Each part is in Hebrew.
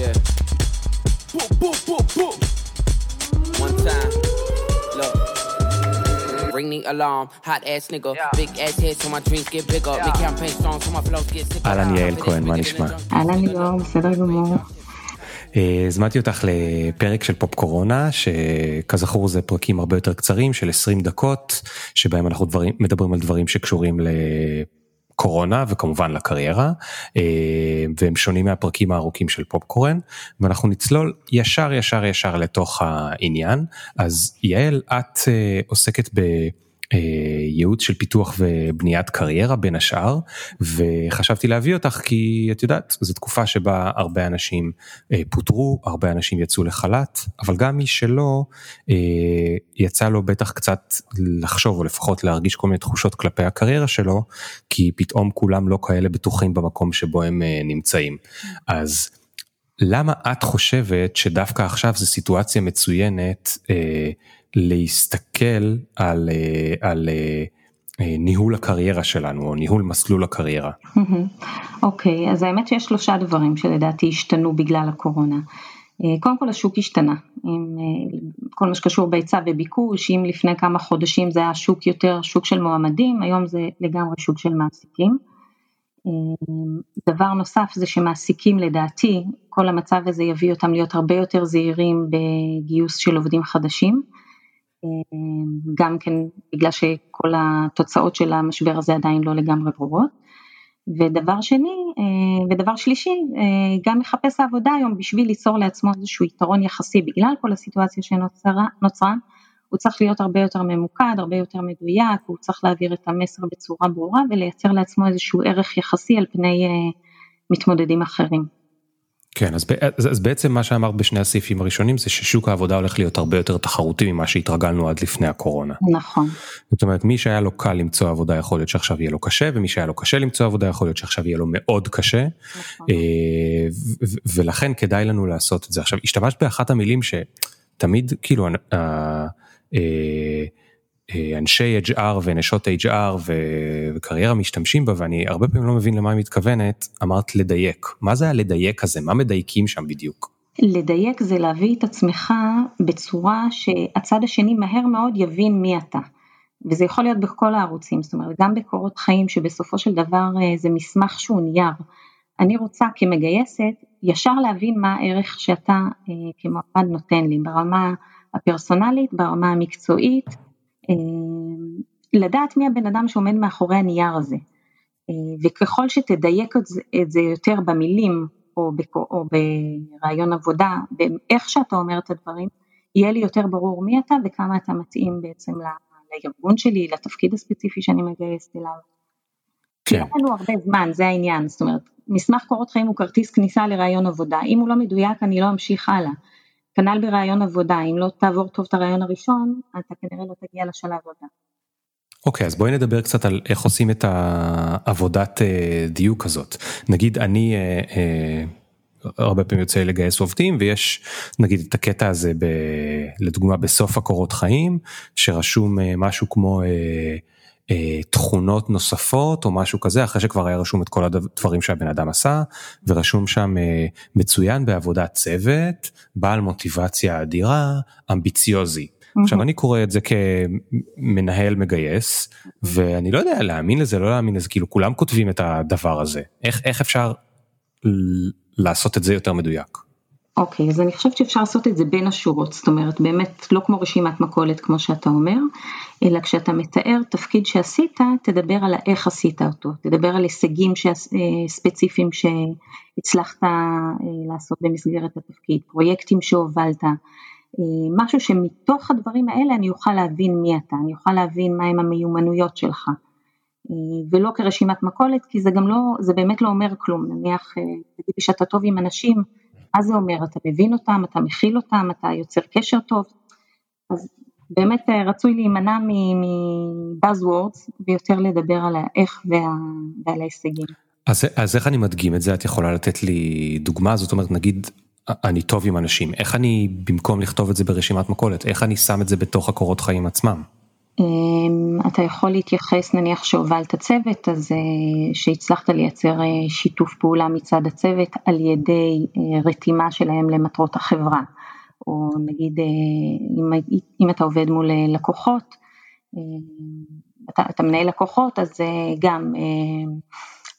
Yeah. Boop, boop, boop, boop. One time. Look. Ring the alarm, hot ass nigga, big ass head so my dreams get bigger, big campaign songs so my flows get sicker. אהלן יעל כהן, מה נשמע? אהלן ליאור, בסדר גמור. אה, הזמנתי אותך לפרק של פופ קורונה, שכזכור זה פרקים הרבה יותר קצרים של 20 דקות, שבהם אנחנו דברים, מדברים על דברים שקשורים לקורונה וכמובן לקריירה, אה, והם שונים מהפרקים הארוכים של פופקורן, ואנחנו נצלול ישר ישר ישר לתוך העניין. אז יעל, את אה, עוסקת ב... אה, ייעוץ של פיתוח ובניית קריירה בין השאר וחשבתי להביא אותך כי את יודעת זו תקופה שבה הרבה אנשים אה, פוטרו הרבה אנשים יצאו לחל"ת אבל גם מי שלא אה, יצא לו בטח קצת לחשוב או לפחות להרגיש כל מיני תחושות כלפי הקריירה שלו כי פתאום כולם לא כאלה בטוחים במקום שבו הם נמצאים אז. למה את חושבת שדווקא עכשיו זו סיטואציה מצוינת אה, להסתכל על, אה, על אה, אה, ניהול הקריירה שלנו או ניהול מסלול הקריירה. אוקיי, okay, אז האמת שיש שלושה דברים שלדעתי השתנו בגלל הקורונה. קודם כל השוק השתנה, עם כל מה שקשור בהיצע וביקוש, אם לפני כמה חודשים זה היה שוק יותר שוק של מועמדים, היום זה לגמרי שוק של מעסיקים. דבר נוסף זה שמעסיקים לדעתי, כל המצב הזה יביא אותם להיות הרבה יותר זהירים בגיוס של עובדים חדשים. גם כן בגלל שכל התוצאות של המשבר הזה עדיין לא לגמרי ברורות. ודבר שני, ודבר שלישי, גם מחפש העבודה היום בשביל ליצור לעצמו איזשהו יתרון יחסי בגלל כל הסיטואציה שנוצרה, הוא צריך להיות הרבה יותר ממוקד, הרבה יותר מדויק, הוא צריך להעביר את המסר בצורה ברורה ולייצר לעצמו איזשהו ערך יחסי על פני מתמודדים אחרים. כן אז, אז, אז בעצם מה שאמרת בשני הסעיפים הראשונים זה ששוק העבודה הולך להיות הרבה יותר תחרותי ממה שהתרגלנו עד לפני הקורונה. נכון. זאת אומרת מי שהיה לו קל למצוא עבודה יכול להיות שעכשיו יהיה לו קשה ומי שהיה לו קשה למצוא עבודה יכול להיות שעכשיו יהיה לו מאוד קשה. נכון. אה, ולכן כדאי לנו לעשות את זה עכשיו השתמשת באחת המילים שתמיד כאילו. אה, אה, אה, אנשי HR ונשות HR וקריירה משתמשים בה ואני הרבה פעמים לא מבין למה היא מתכוונת, אמרת לדייק, מה זה הלדייק הזה, מה מדייקים שם בדיוק? לדייק זה להביא את עצמך בצורה שהצד השני מהר מאוד יבין מי אתה. וזה יכול להיות בכל הערוצים, זאת אומרת גם בקורות חיים שבסופו של דבר אה, זה מסמך שהוא נייר. אני רוצה כמגייסת ישר להבין מה הערך שאתה אה, כמועמד נותן לי ברמה הפרסונלית, ברמה המקצועית, לדעת מי הבן אדם שעומד מאחורי הנייר הזה, אה, וככל שתדייק את זה יותר במילים או, בקו, או ברעיון עבודה, באיך שאתה אומר את הדברים, יהיה לי יותר ברור מי אתה וכמה אתה מתאים בעצם לארגון שלי, לתפקיד הספציפי שאני מגייסת אליו. כן. אין לנו הרבה זמן, זה העניין, זאת אומרת, מסמך קורות חיים הוא כרטיס כניסה לרעיון עבודה, אם הוא לא מדויק אני לא אמשיך הלאה. כנ"ל ברעיון עבודה, אם לא תעבור טוב את הרעיון הראשון, אתה כנראה לא תגיע לשלב הבא. אוקיי, okay, אז בואי נדבר קצת על איך עושים את העבודת אה, דיוק הזאת. נגיד אני אה, אה, הרבה פעמים יוצא לגייס עובדים ויש נגיד את הקטע הזה ב, לדוגמה בסוף הקורות חיים שרשום משהו כמו תכונות נוספות או משהו כזה אחרי שכבר היה רשום את כל הדברים שהבן אדם עשה ורשום שם אה, מצוין בעבודת צוות, בעל מוטיבציה אדירה, אמביציוזי. Mm-hmm. עכשיו אני קורא את זה כמנהל מגייס ואני לא יודע להאמין לזה לא להאמין לזה כאילו כולם כותבים את הדבר הזה איך איך אפשר לעשות את זה יותר מדויק. אוקיי, okay, אז אני חושבת שאפשר לעשות את זה בין השורות, זאת אומרת באמת לא כמו רשימת מכולת כמו שאתה אומר, אלא כשאתה מתאר תפקיד שעשית, תדבר על איך עשית אותו, תדבר על הישגים אה, ספציפיים שהצלחת אה, לעשות במסגרת התפקיד, פרויקטים שהובלת, אה, משהו שמתוך הדברים האלה אני אוכל להבין מי אתה, אני אוכל להבין מהם המיומנויות שלך. ולא כרשימת מכולת, כי זה גם לא, זה באמת לא אומר כלום, נניח, תגידי שאתה טוב עם אנשים, מה זה אומר? אתה מבין אותם, אתה מכיל אותם, אתה יוצר קשר טוב, אז באמת אה, רצוי להימנע מבאזוורדס ויותר לדבר על האיך וה, ועל ההישגים. אז, אז איך אני מדגים את זה? את יכולה לתת לי דוגמה? זאת אומרת, נגיד, אני טוב עם אנשים, איך אני, במקום לכתוב את זה ברשימת מכולת, איך אני שם את זה בתוך הקורות חיים עצמם? אמ, אתה יכול להתייחס נניח שהובלת צוות אז אה, שהצלחת לייצר אה, שיתוף פעולה מצד הצוות על ידי אה, רתימה שלהם למטרות החברה או נגיד אם, אם אתה עובד מול לקוחות, אתה, אתה מנהל לקוחות אז גם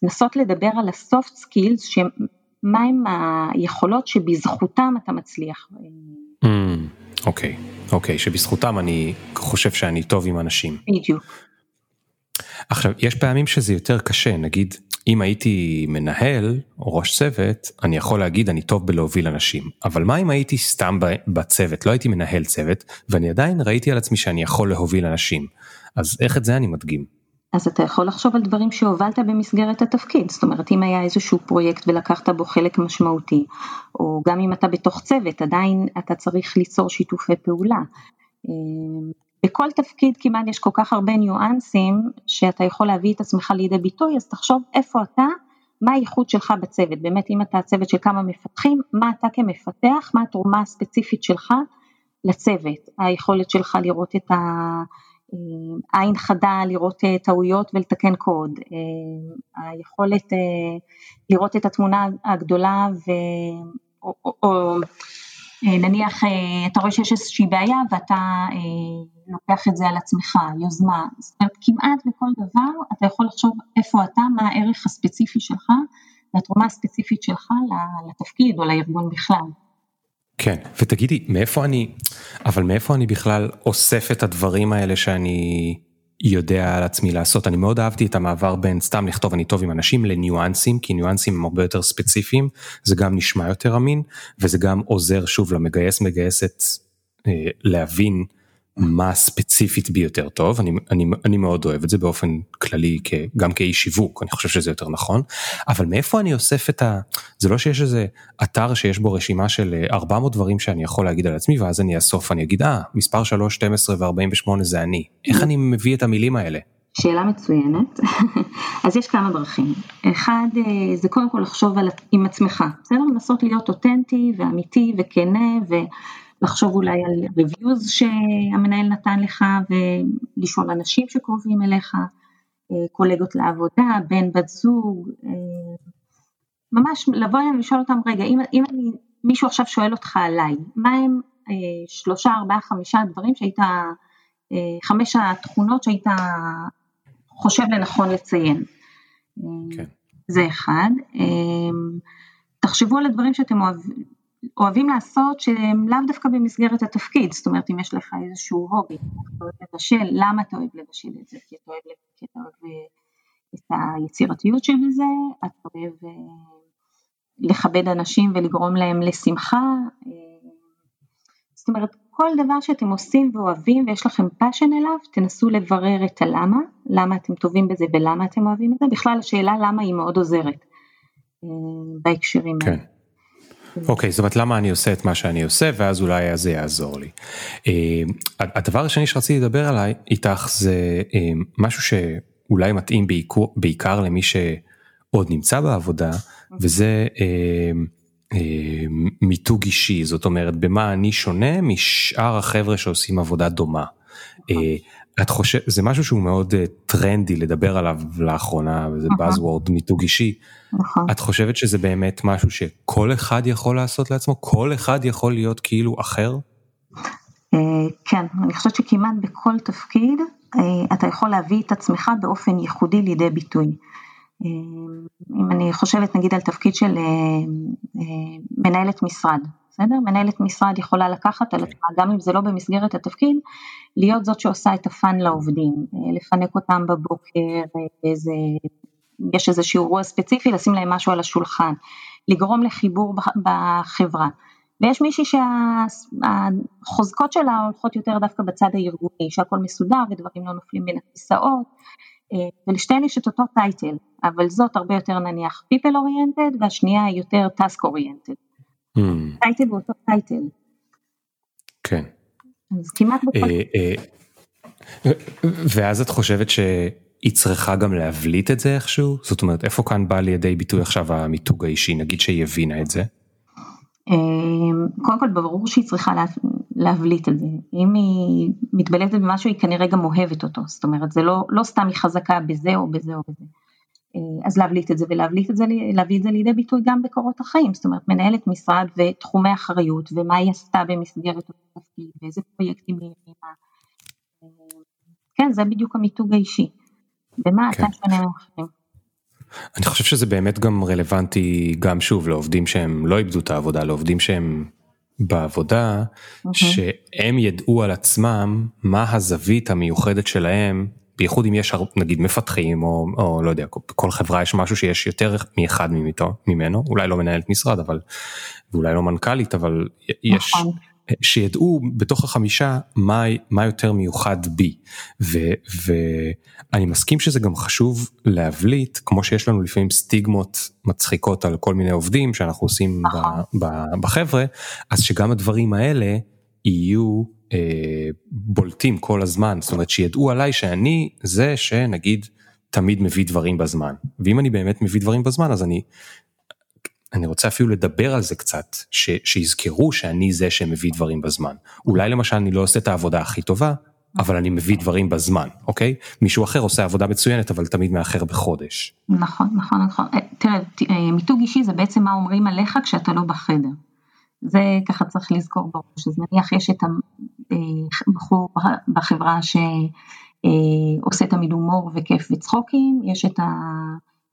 לנסות לדבר על הסופט סקילס שמהם היכולות שבזכותם אתה מצליח. Mm. אוקיי, אוקיי, שבזכותם אני חושב שאני טוב עם אנשים. בדיוק. עכשיו, יש פעמים שזה יותר קשה, נגיד, אם הייתי מנהל או ראש צוות, אני יכול להגיד אני טוב בלהוביל אנשים, אבל מה אם הייתי סתם בצוות, לא הייתי מנהל צוות, ואני עדיין ראיתי על עצמי שאני יכול להוביל אנשים, אז איך את זה אני מדגים? אז אתה יכול לחשוב על דברים שהובלת במסגרת התפקיד, זאת אומרת אם היה איזשהו פרויקט ולקחת בו חלק משמעותי, או גם אם אתה בתוך צוות עדיין אתה צריך ליצור שיתופי פעולה. אמ, בכל תפקיד כמעט יש כל כך הרבה ניואנסים שאתה יכול להביא את עצמך לידי ביטוי, אז תחשוב איפה אתה, מה הייחוד שלך בצוות, באמת אם אתה צוות של כמה מפתחים, מה אתה כמפתח, מה התרומה הספציפית שלך לצוות, היכולת שלך לראות את ה... אה, עין חדה לראות אה, טעויות ולתקן קוד, אה, היכולת לראות את התמונה הגדולה ו... או, או, או נניח אתה רואה שיש איזושהי בעיה ואתה לוקח את זה על עצמך, יוזמה, זאת אומרת כמעט בכל דבר אתה יכול לחשוב איפה אתה, מה הערך הספציפי שלך והתרומה הספציפית שלך לתפקיד או לארגון בכלל. כן, ותגידי, מאיפה אני, אבל מאיפה אני בכלל אוסף את הדברים האלה שאני יודע על עצמי לעשות? אני מאוד אהבתי את המעבר בין סתם לכתוב אני טוב עם אנשים לניואנסים, כי ניואנסים הם הרבה יותר ספציפיים, זה גם נשמע יותר אמין, וזה גם עוזר שוב למגייס מגייסת אה, להבין מה ספציפית בי יותר טוב, אני, אני, אני מאוד אוהב את זה באופן כללי, כ, גם כאיש שיווק, אני חושב שזה יותר נכון, אבל מאיפה אני אוסף את ה... זה לא שיש איזה אתר שיש בו רשימה של 400 אה, דברים שאני יכול להגיד על עצמי, ואז אני אאסוף, אני אגיד, אה, מספר 3, 12 ו-48 זה אני. איך אני מביא את המילים האלה? שאלה מצוינת, אז יש כמה דרכים, אחד אה, זה קודם כל לחשוב על, עם עצמך, בסדר? לנסות להיות אותנטי ואמיתי וכנה ו... לחשוב אולי על reviews שהמנהל נתן לך ולשאול אנשים שקרובים אליך, אה, קולגות לעבודה, בן בת זוג, אה, ממש לבוא אליהם ולשאול אותם רגע אם, אם אני, מישהו עכשיו שואל אותך עליי, מה הם אה, שלושה ארבעה חמישה דברים שהיית, חמש התכונות שהיית חושב לנכון לציין. כן. זה אחד. תחשבו על הדברים שאתם אוהבים, אוהבים לעשות שהם לאו דווקא במסגרת התפקיד, זאת אומרת אם יש לך איזשהו הובי, אתה אוהב לבשל, למה אתה אוהב לבשל את זה? כי אתה אוהב, כי אתה אוהב אה, את היצירתיות שבזה, אתה אוהב אה, לכבד אנשים ולגרום להם לשמחה, אה, זאת אומרת כל דבר שאתם עושים ואוהבים ויש לכם passion אליו, תנסו לברר את הלמה, למה אתם טובים בזה ולמה אתם אוהבים את זה, בכלל השאלה למה היא מאוד עוזרת בהקשרים כן. אוקיי, זאת אומרת למה אני עושה את מה שאני עושה ואז אולי זה יעזור לי. אה, הדבר השני שרציתי לדבר עליי איתך זה אה, משהו שאולי מתאים בעיקר, בעיקר למי שעוד נמצא בעבודה וזה אה, מיתוג אישי זאת אומרת במה אני שונה משאר החבר'ה שעושים עבודה דומה. את חושבת, זה משהו שהוא מאוד uh, טרנדי לדבר עליו לאחרונה, וזה. Buzzword מיתוג אישי. נכון. את חושבת שזה באמת משהו שכל אחד יכול לעשות לעצמו? כל אחד יכול להיות כאילו אחר? Uh, כן, אני חושבת שכמעט בכל תפקיד uh, אתה יכול להביא את עצמך באופן ייחודי לידי ביטוי. אם אני חושבת נגיד על תפקיד של מנהלת משרד, בסדר? מנהלת משרד יכולה לקחת על עצמה, גם אם זה לא במסגרת התפקיד, להיות זאת שעושה את הפאן לעובדים, אה, לפנק אותם בבוקר, איזה, יש איזשהו אירוע ספציפי, לשים להם משהו על השולחן, לגרום לחיבור בחברה. ויש מישהי שהחוזקות שלה הולכות יותר דווקא בצד הארגוני, שהכל מסודר ודברים לא נופלים בין הכיסאות, אה, ולשתיהן יש את אותו title, אבל זאת הרבה יותר נניח people oriented והשנייה יותר task oriented. title הוא אותו title. כן. אז כמעט בכל... אה, אה, ואז את חושבת שהיא צריכה גם להבליט את זה איכשהו? זאת אומרת, איפה כאן בא לידי ביטוי עכשיו המיתוג האישי, נגיד שהיא הבינה את זה? אה, קודם כל ברור שהיא צריכה להבליט את זה. אם היא מתבלטת במשהו היא כנראה גם אוהבת אותו, זאת אומרת זה לא, לא סתם היא חזקה בזה או בזה או בזה. אה, אז להבליט את זה ולהבליט את זה, להביא את זה לידי ביטוי גם בקורות החיים, זאת אומרת מנהלת משרד ותחומי אחריות ומה היא עשתה במסגרת התפקיד ואיזה פרויקטים היא הרימה. אה, כן, זה בדיוק המיתוג האישי. במה כן. אתה שונה מאחרים? אני חושב שזה באמת גם רלוונטי גם שוב לעובדים שהם לא איבדו את העבודה, לעובדים שהם בעבודה, mm-hmm. שהם ידעו על עצמם מה הזווית המיוחדת שלהם בייחוד אם יש נגיד מפתחים או, או לא יודע, כל חברה יש משהו שיש יותר מאחד ממנו, אולי לא מנהלת משרד אבל, ואולי לא מנכ"לית, אבל יש, נכון. שידעו בתוך החמישה מה, מה יותר מיוחד בי. ו, ואני מסכים שזה גם חשוב להבליט, כמו שיש לנו לפעמים סטיגמות מצחיקות על כל מיני עובדים שאנחנו עושים ב, נכון. ב, בחבר'ה, אז שגם הדברים האלה יהיו אה, בולטים כל הזמן, זאת אומרת שידעו עליי שאני זה שנגיד תמיד מביא דברים בזמן, ואם אני באמת מביא דברים בזמן אז אני, אני רוצה אפילו לדבר על זה קצת, ש, שיזכרו שאני זה שמביא דברים בזמן. אולי למשל אני לא עושה את העבודה הכי טובה, אבל אני מביא דברים בזמן, אוקיי? מישהו אחר עושה עבודה מצוינת אבל תמיד מאחר בחודש. נכון, נכון, נכון. אה, תראה, אה, מיתוג אישי זה בעצם מה אומרים עליך כשאתה לא בחדר. זה ככה צריך לזכור בראש, אז נניח יש את הבחור בחברה שעושה תמיד הומור וכיף וצחוקים, יש את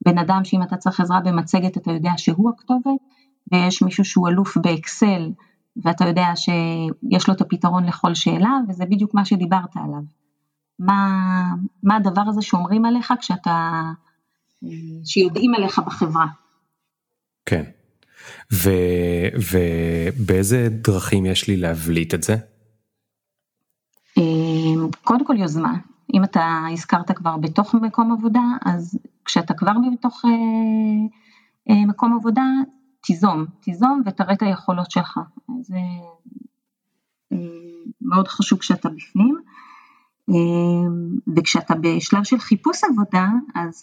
הבן אדם שאם אתה צריך עזרה במצגת אתה יודע שהוא הכתובת, ויש מישהו שהוא אלוף באקסל ואתה יודע שיש לו את הפתרון לכל שאלה, וזה בדיוק מה שדיברת עליו. מה, מה הדבר הזה שאומרים עליך כשאתה, שיודעים עליך בחברה. כן. ו, ובאיזה דרכים יש לי להבליט את זה? אמ, קודם כל יוזמה, אם אתה הזכרת כבר בתוך מקום עבודה, אז כשאתה כבר בתוך אה, אה, מקום עבודה, תיזום, תיזום ותראה את היכולות שלך, זה אה, מאוד חשוב כשאתה בפנים. וכשאתה בשלב של חיפוש עבודה, אז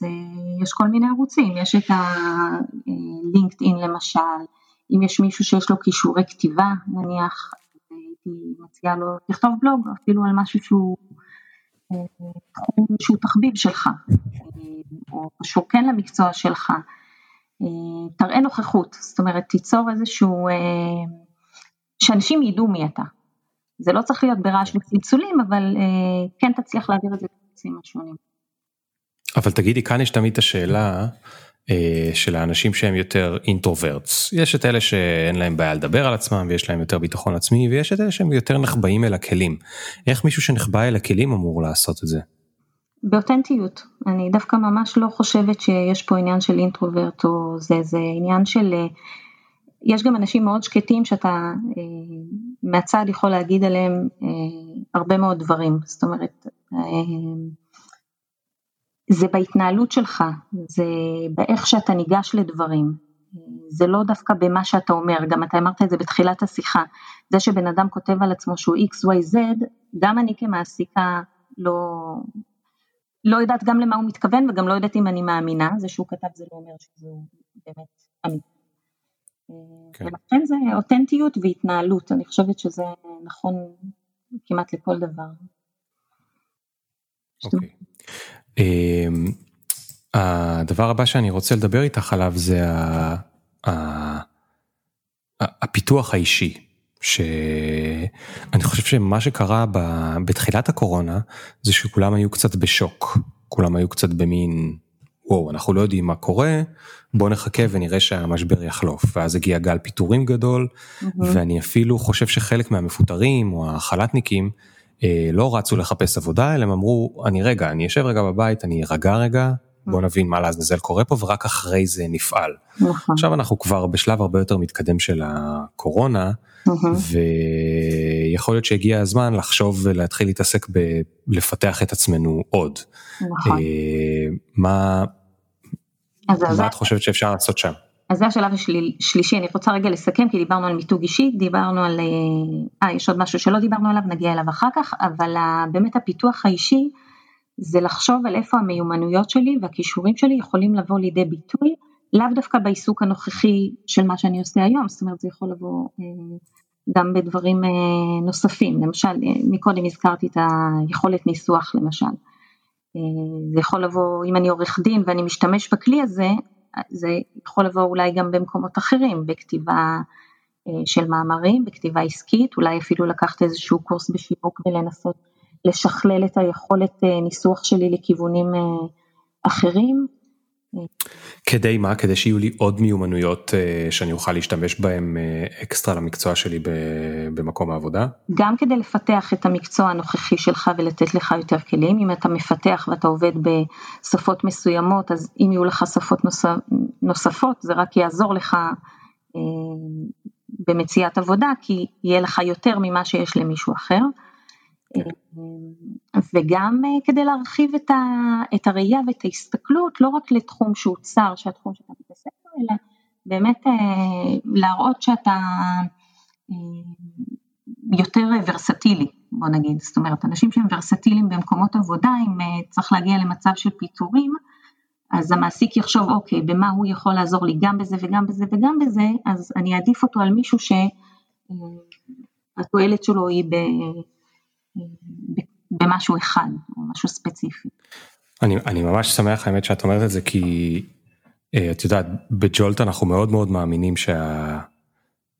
יש כל מיני ערוצים, יש את הלינקדאין למשל, אם יש מישהו שיש לו כישורי כתיבה נניח, הייתי מציעה לו, לכתוב בלוג אפילו על משהו שהוא שהוא תחביב שלך, או קשור כן למקצוע שלך, תראה נוכחות, זאת אומרת תיצור איזשהו, שאנשים ידעו מי אתה. זה לא צריך להיות ברעש וצלצולים, אבל כן תצליח להעביר את זה בקצים השונים. אבל תגידי, כאן יש תמיד את השאלה, אה, של האנשים שהם יותר אינטרוברטס. יש את אלה שאין להם בעיה לדבר על עצמם ויש להם יותר ביטחון עצמי ויש את אלה שהם יותר נחבאים אל הכלים. איך מישהו שנחבא אל הכלים אמור לעשות את זה? באותנטיות. אני דווקא ממש לא חושבת שיש פה עניין של אינטרוברט או זה, זה עניין של... אה, יש גם אנשים מאוד שקטים שאתה אה, מהצד יכול להגיד עליהם הרבה מאוד דברים. זאת אומרת, זה בהתנהלות שלך, זה באיך שאתה ניגש לדברים, זה לא דווקא במה שאתה אומר, גם אתה אמרת את זה בתחילת השיחה, זה שבן אדם כותב על עצמו שהוא XYZ, גם אני כמעסיקה לא, לא יודעת גם למה הוא מתכוון וגם לא יודעת אם אני מאמינה, זה שהוא כתב זה לא אומר שזה באמת אמיתי. כן. ולכן זה אותנטיות והתנהלות, אני חושבת שזה נכון כמעט לכל דבר. אוקיי. אמ, הדבר הבא שאני רוצה לדבר איתך עליו זה הפיתוח האישי. שאני חושב שמה שקרה בתחילת הקורונה זה שכולם היו קצת בשוק, כולם היו קצת במין וואו אנחנו לא יודעים מה קורה בוא נחכה ונראה שהמשבר יחלוף ואז הגיע גל פיטורים גדול mm-hmm. ואני אפילו חושב שחלק מהמפוטרים או החל"תניקים אה, לא רצו לחפש עבודה, אלא הם אמרו, אני רגע, אני אשב רגע בבית, אני ארגע רגע, בוא נבין מה לעזאזל קורה פה ורק אחרי זה נפעל. נכון. עכשיו אנחנו כבר בשלב הרבה יותר מתקדם של הקורונה, ויכול להיות שהגיע הזמן לחשוב ולהתחיל להתעסק בלפתח את עצמנו עוד. נכון. אה, מה, מה את חושבת שאפשר לעשות שם? אז זה השלב השלישי, אני רוצה רגע לסכם כי דיברנו על מיתוג אישי, דיברנו על, אה, אה יש עוד משהו שלא דיברנו עליו, נגיע אליו אחר כך, אבל באמת הפיתוח האישי זה לחשוב על איפה המיומנויות שלי והכישורים שלי יכולים לבוא לידי ביטוי, לאו דווקא בעיסוק הנוכחי של מה שאני עושה היום, זאת אומרת זה יכול לבוא אה, גם בדברים נוספים, למשל מקודם הזכרתי את היכולת ניסוח למשל, זה יכול לבוא, אם אני עורך דין ואני משתמש בכלי הזה, זה יכול לבוא אולי גם במקומות אחרים, בכתיבה של מאמרים, בכתיבה עסקית, אולי אפילו לקחת איזשהו קורס בשיווק ולנסות לשכלל את היכולת ניסוח שלי לכיוונים אחרים. כדי מה? כדי שיהיו לי עוד מיומנויות שאני אוכל להשתמש בהם אקסטרה למקצוע שלי במקום העבודה? גם כדי לפתח את המקצוע הנוכחי שלך ולתת לך יותר כלים, אם אתה מפתח ואתה עובד בשפות מסוימות, אז אם יהיו לך שפות נוספות זה רק יעזור לך במציאת עבודה, כי יהיה לך יותר ממה שיש למישהו אחר. וגם אה, כדי להרחיב את, ה, את הראייה ואת ההסתכלות לא רק לתחום שהוא צר, שהתחום שאתה מתעסק בו, אלא באמת אה, להראות שאתה אה, יותר ורסטילי, בוא נגיד, זאת אומרת אנשים שהם ורסטיליים במקומות עבודה, אם צריך להגיע למצב של פיטורים, אז המעסיק יחשוב אוקיי, במה הוא יכול לעזור לי? גם בזה וגם בזה וגם בזה, אז אני אעדיף אותו על מישהו שהתועלת שלו היא ב... במשהו אחד או משהו ספציפי. אני, אני ממש שמח האמת שאת אומרת את זה כי אה, את יודעת בג'ולט אנחנו מאוד מאוד מאמינים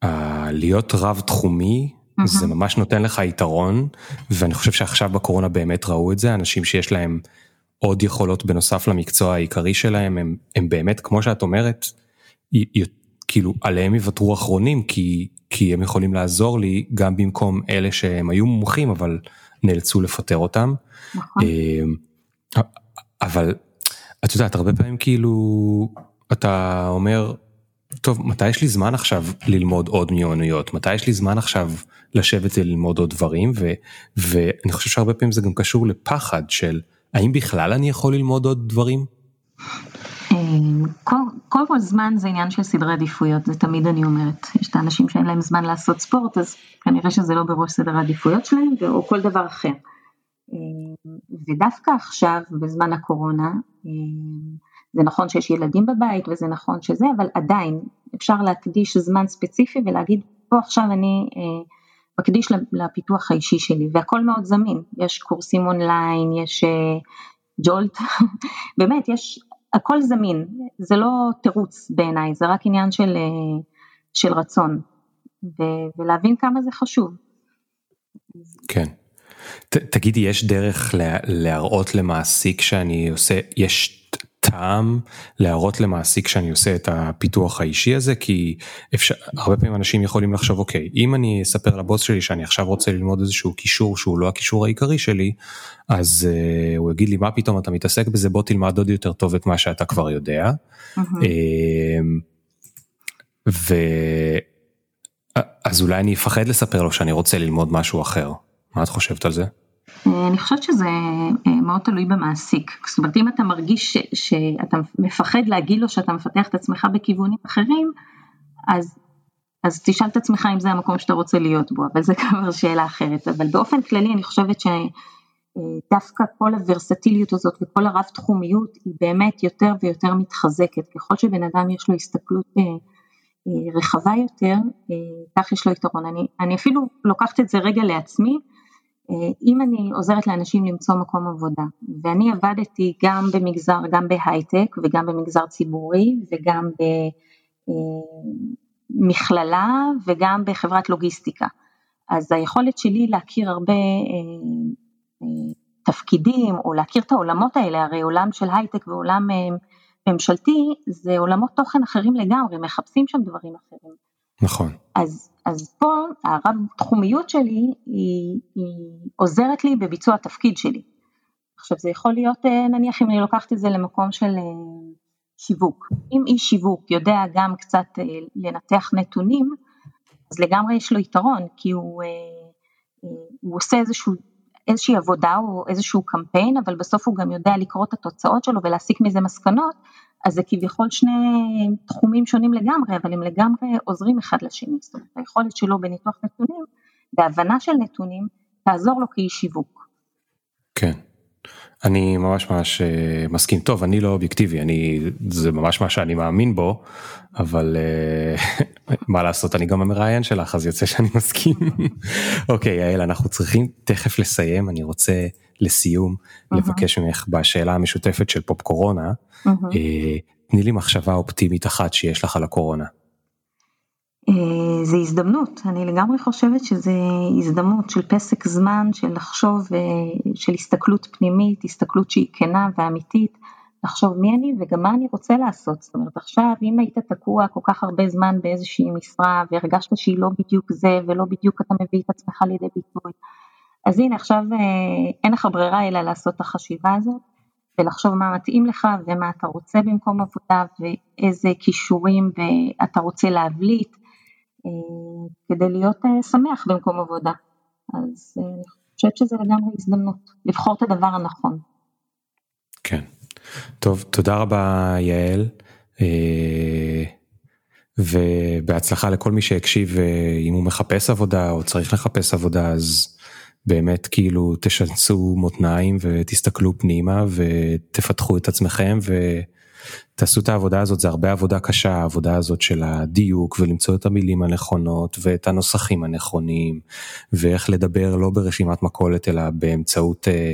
שלהיות רב תחומי mm-hmm. זה ממש נותן לך יתרון ואני חושב שעכשיו בקורונה באמת ראו את זה אנשים שיש להם עוד יכולות בנוסף למקצוע העיקרי שלהם הם, הם באמת כמו שאת אומרת כאילו עליהם יוותרו אחרונים כי כי הם יכולים לעזור לי גם במקום אלה שהם היו מומחים אבל נאלצו לפטר אותם. נכון. אה, אבל את יודעת הרבה פעמים כאילו אתה אומר טוב מתי יש לי זמן עכשיו ללמוד עוד מיומנויות מתי יש לי זמן עכשיו לשבת וללמוד עוד דברים ו, ואני חושב שהרבה פעמים זה גם קשור לפחד של האם בכלל אני יכול ללמוד עוד דברים. קודם כל זמן זה עניין של סדרי עדיפויות, זה תמיד אני אומרת. יש את האנשים שאין להם זמן לעשות ספורט, אז כנראה שזה לא בראש סדר העדיפויות שלהם, או כל דבר אחר. ודווקא עכשיו, בזמן הקורונה, זה נכון שיש ילדים בבית וזה נכון שזה, אבל עדיין אפשר להקדיש זמן ספציפי ולהגיד, פה עכשיו אני מקדיש לפיתוח האישי שלי, והכל מאוד זמין. יש קורסים אונליין, יש ג'ולט, באמת, יש הכל זמין, זה לא תירוץ בעיניי, זה רק עניין של, אה, של רצון ו- ולהבין כמה זה חשוב. כן. ת, תגידי, יש דרך לה, להראות למעסיק שאני עושה, יש טעם להראות למעסיק שאני עושה את הפיתוח האישי הזה כי אפשר הרבה פעמים אנשים יכולים לחשוב אוקיי אם אני אספר לבוס שלי שאני עכשיו רוצה ללמוד איזשהו קישור שהוא לא הקישור העיקרי שלי אז uh, הוא יגיד לי מה פתאום אתה מתעסק בזה בוא תלמד עוד יותר טוב את מה שאתה כבר יודע. Uh, ו... אז אולי אני אפחד לספר לו שאני רוצה ללמוד משהו אחר מה את חושבת על זה? אני חושבת שזה אה, מאוד תלוי במעסיק, זאת אומרת אם אתה מרגיש ש, שאתה מפחד להגיד לו שאתה מפתח את עצמך בכיוונים אחרים, אז, אז תשאל את עצמך אם זה המקום שאתה רוצה להיות בו, אבל זה כבר שאלה אחרת, אבל באופן כללי אני חושבת שדווקא כל הוורסטיליות הזאת וכל הרב תחומיות היא באמת יותר ויותר מתחזקת, ככל שבן אדם יש לו הסתכלות אה, אה, רחבה יותר, כך יש לו יתרון, אני, אני אפילו לוקחת את זה רגע לעצמי, אה, אם אני עוזרת לאנשים למצוא מקום עבודה, ואני עבדתי גם במגזר, גם בהייטק וגם במגזר ציבורי וגם במכללה אה, וגם בחברת לוגיסטיקה, אז היכולת שלי להכיר הרבה אה, תפקידים או להכיר את העולמות האלה, הרי עולם של הייטק ועולם ממשלתי זה עולמות תוכן אחרים לגמרי, מחפשים שם דברים אחרים. נכון. אז, אז פה הרב תחומיות שלי היא, היא עוזרת לי בביצוע התפקיד שלי. עכשיו זה יכול להיות אה, נניח אם אני לוקחת את זה למקום של אה, שיווק, אם איש שיווק יודע גם קצת אה, לנתח נתונים, אז לגמרי יש לו יתרון, כי הוא, הוא עושה איזשהו, איזושהי עבודה או איזשהו קמפיין, אבל בסוף הוא גם יודע לקרוא את התוצאות שלו ולהסיק מזה מסקנות, אז זה כביכול שני תחומים שונים לגמרי, אבל הם לגמרי עוזרים אחד לשני, זאת אומרת היכולת שלו בניתוח נתונים, בהבנה של נתונים, תעזור לו כאיש שיווק. כן, אני ממש ממש אה, מסכים, טוב אני לא אובייקטיבי, אני, זה ממש מה שאני מאמין בו, אבל אה, מה לעשות אני גם המראיין שלך אז יוצא שאני מסכים. אוקיי יעל אנחנו צריכים תכף לסיים אני רוצה לסיום לבקש ממך בשאלה המשותפת של פופ קורונה אה, תני לי מחשבה אופטימית אחת שיש לך על הקורונה. אה, זה הזדמנות, אני לגמרי חושבת שזה הזדמנות של פסק זמן, של לחשוב, אה, של הסתכלות פנימית, הסתכלות שהיא כנה ואמיתית, לחשוב מי אני וגם מה אני רוצה לעשות, זאת אומרת עכשיו אם היית תקוע כל כך הרבה זמן באיזושהי משרה והרגשת שהיא לא בדיוק זה ולא בדיוק אתה מביא את עצמך לידי ביטוי, אז הנה עכשיו אה, אין לך ברירה אלא לעשות את החשיבה הזאת ולחשוב מה מתאים לך ומה אתה רוצה במקום עבודה ואיזה כישורים אתה רוצה להבליט אה, כדי להיות אה, שמח במקום עבודה. אז אני חושבת שזה לגמרי הזדמנות לבחור את הדבר הנכון. כן. טוב, תודה רבה יעל. ובהצלחה לכל מי שהקשיב אם הוא מחפש עבודה או צריך לחפש עבודה אז באמת כאילו תשנסו מותניים ותסתכלו פנימה ותפתחו את עצמכם ותעשו את העבודה הזאת. זה הרבה עבודה קשה העבודה הזאת של הדיוק ולמצוא את המילים הנכונות ואת הנוסחים הנכונים ואיך לדבר לא ברשימת מכולת אלא באמצעות אה,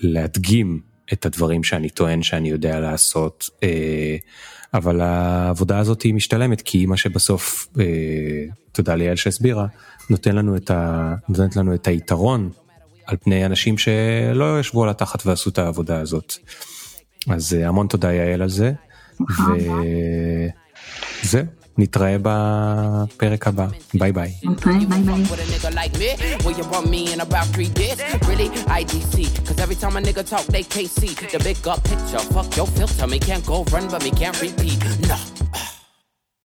להדגים את הדברים שאני טוען שאני יודע לעשות. אה, אבל העבודה הזאת היא משתלמת כי מה שבסוף, אה, תודה ליאל שהסבירה, נותן לנו את ה... נותנת לנו את היתרון על פני אנשים שלא ישבו על התחת ועשו את העבודה הזאת. אז אה, המון תודה יעל על זה. וזהו. נתראה בפרק הבא, ביי ביי. ביי ביי. Every time a nigga talk, they can't see the big up picture. Fuck your filter, me can't go run, but me can't repeat. No.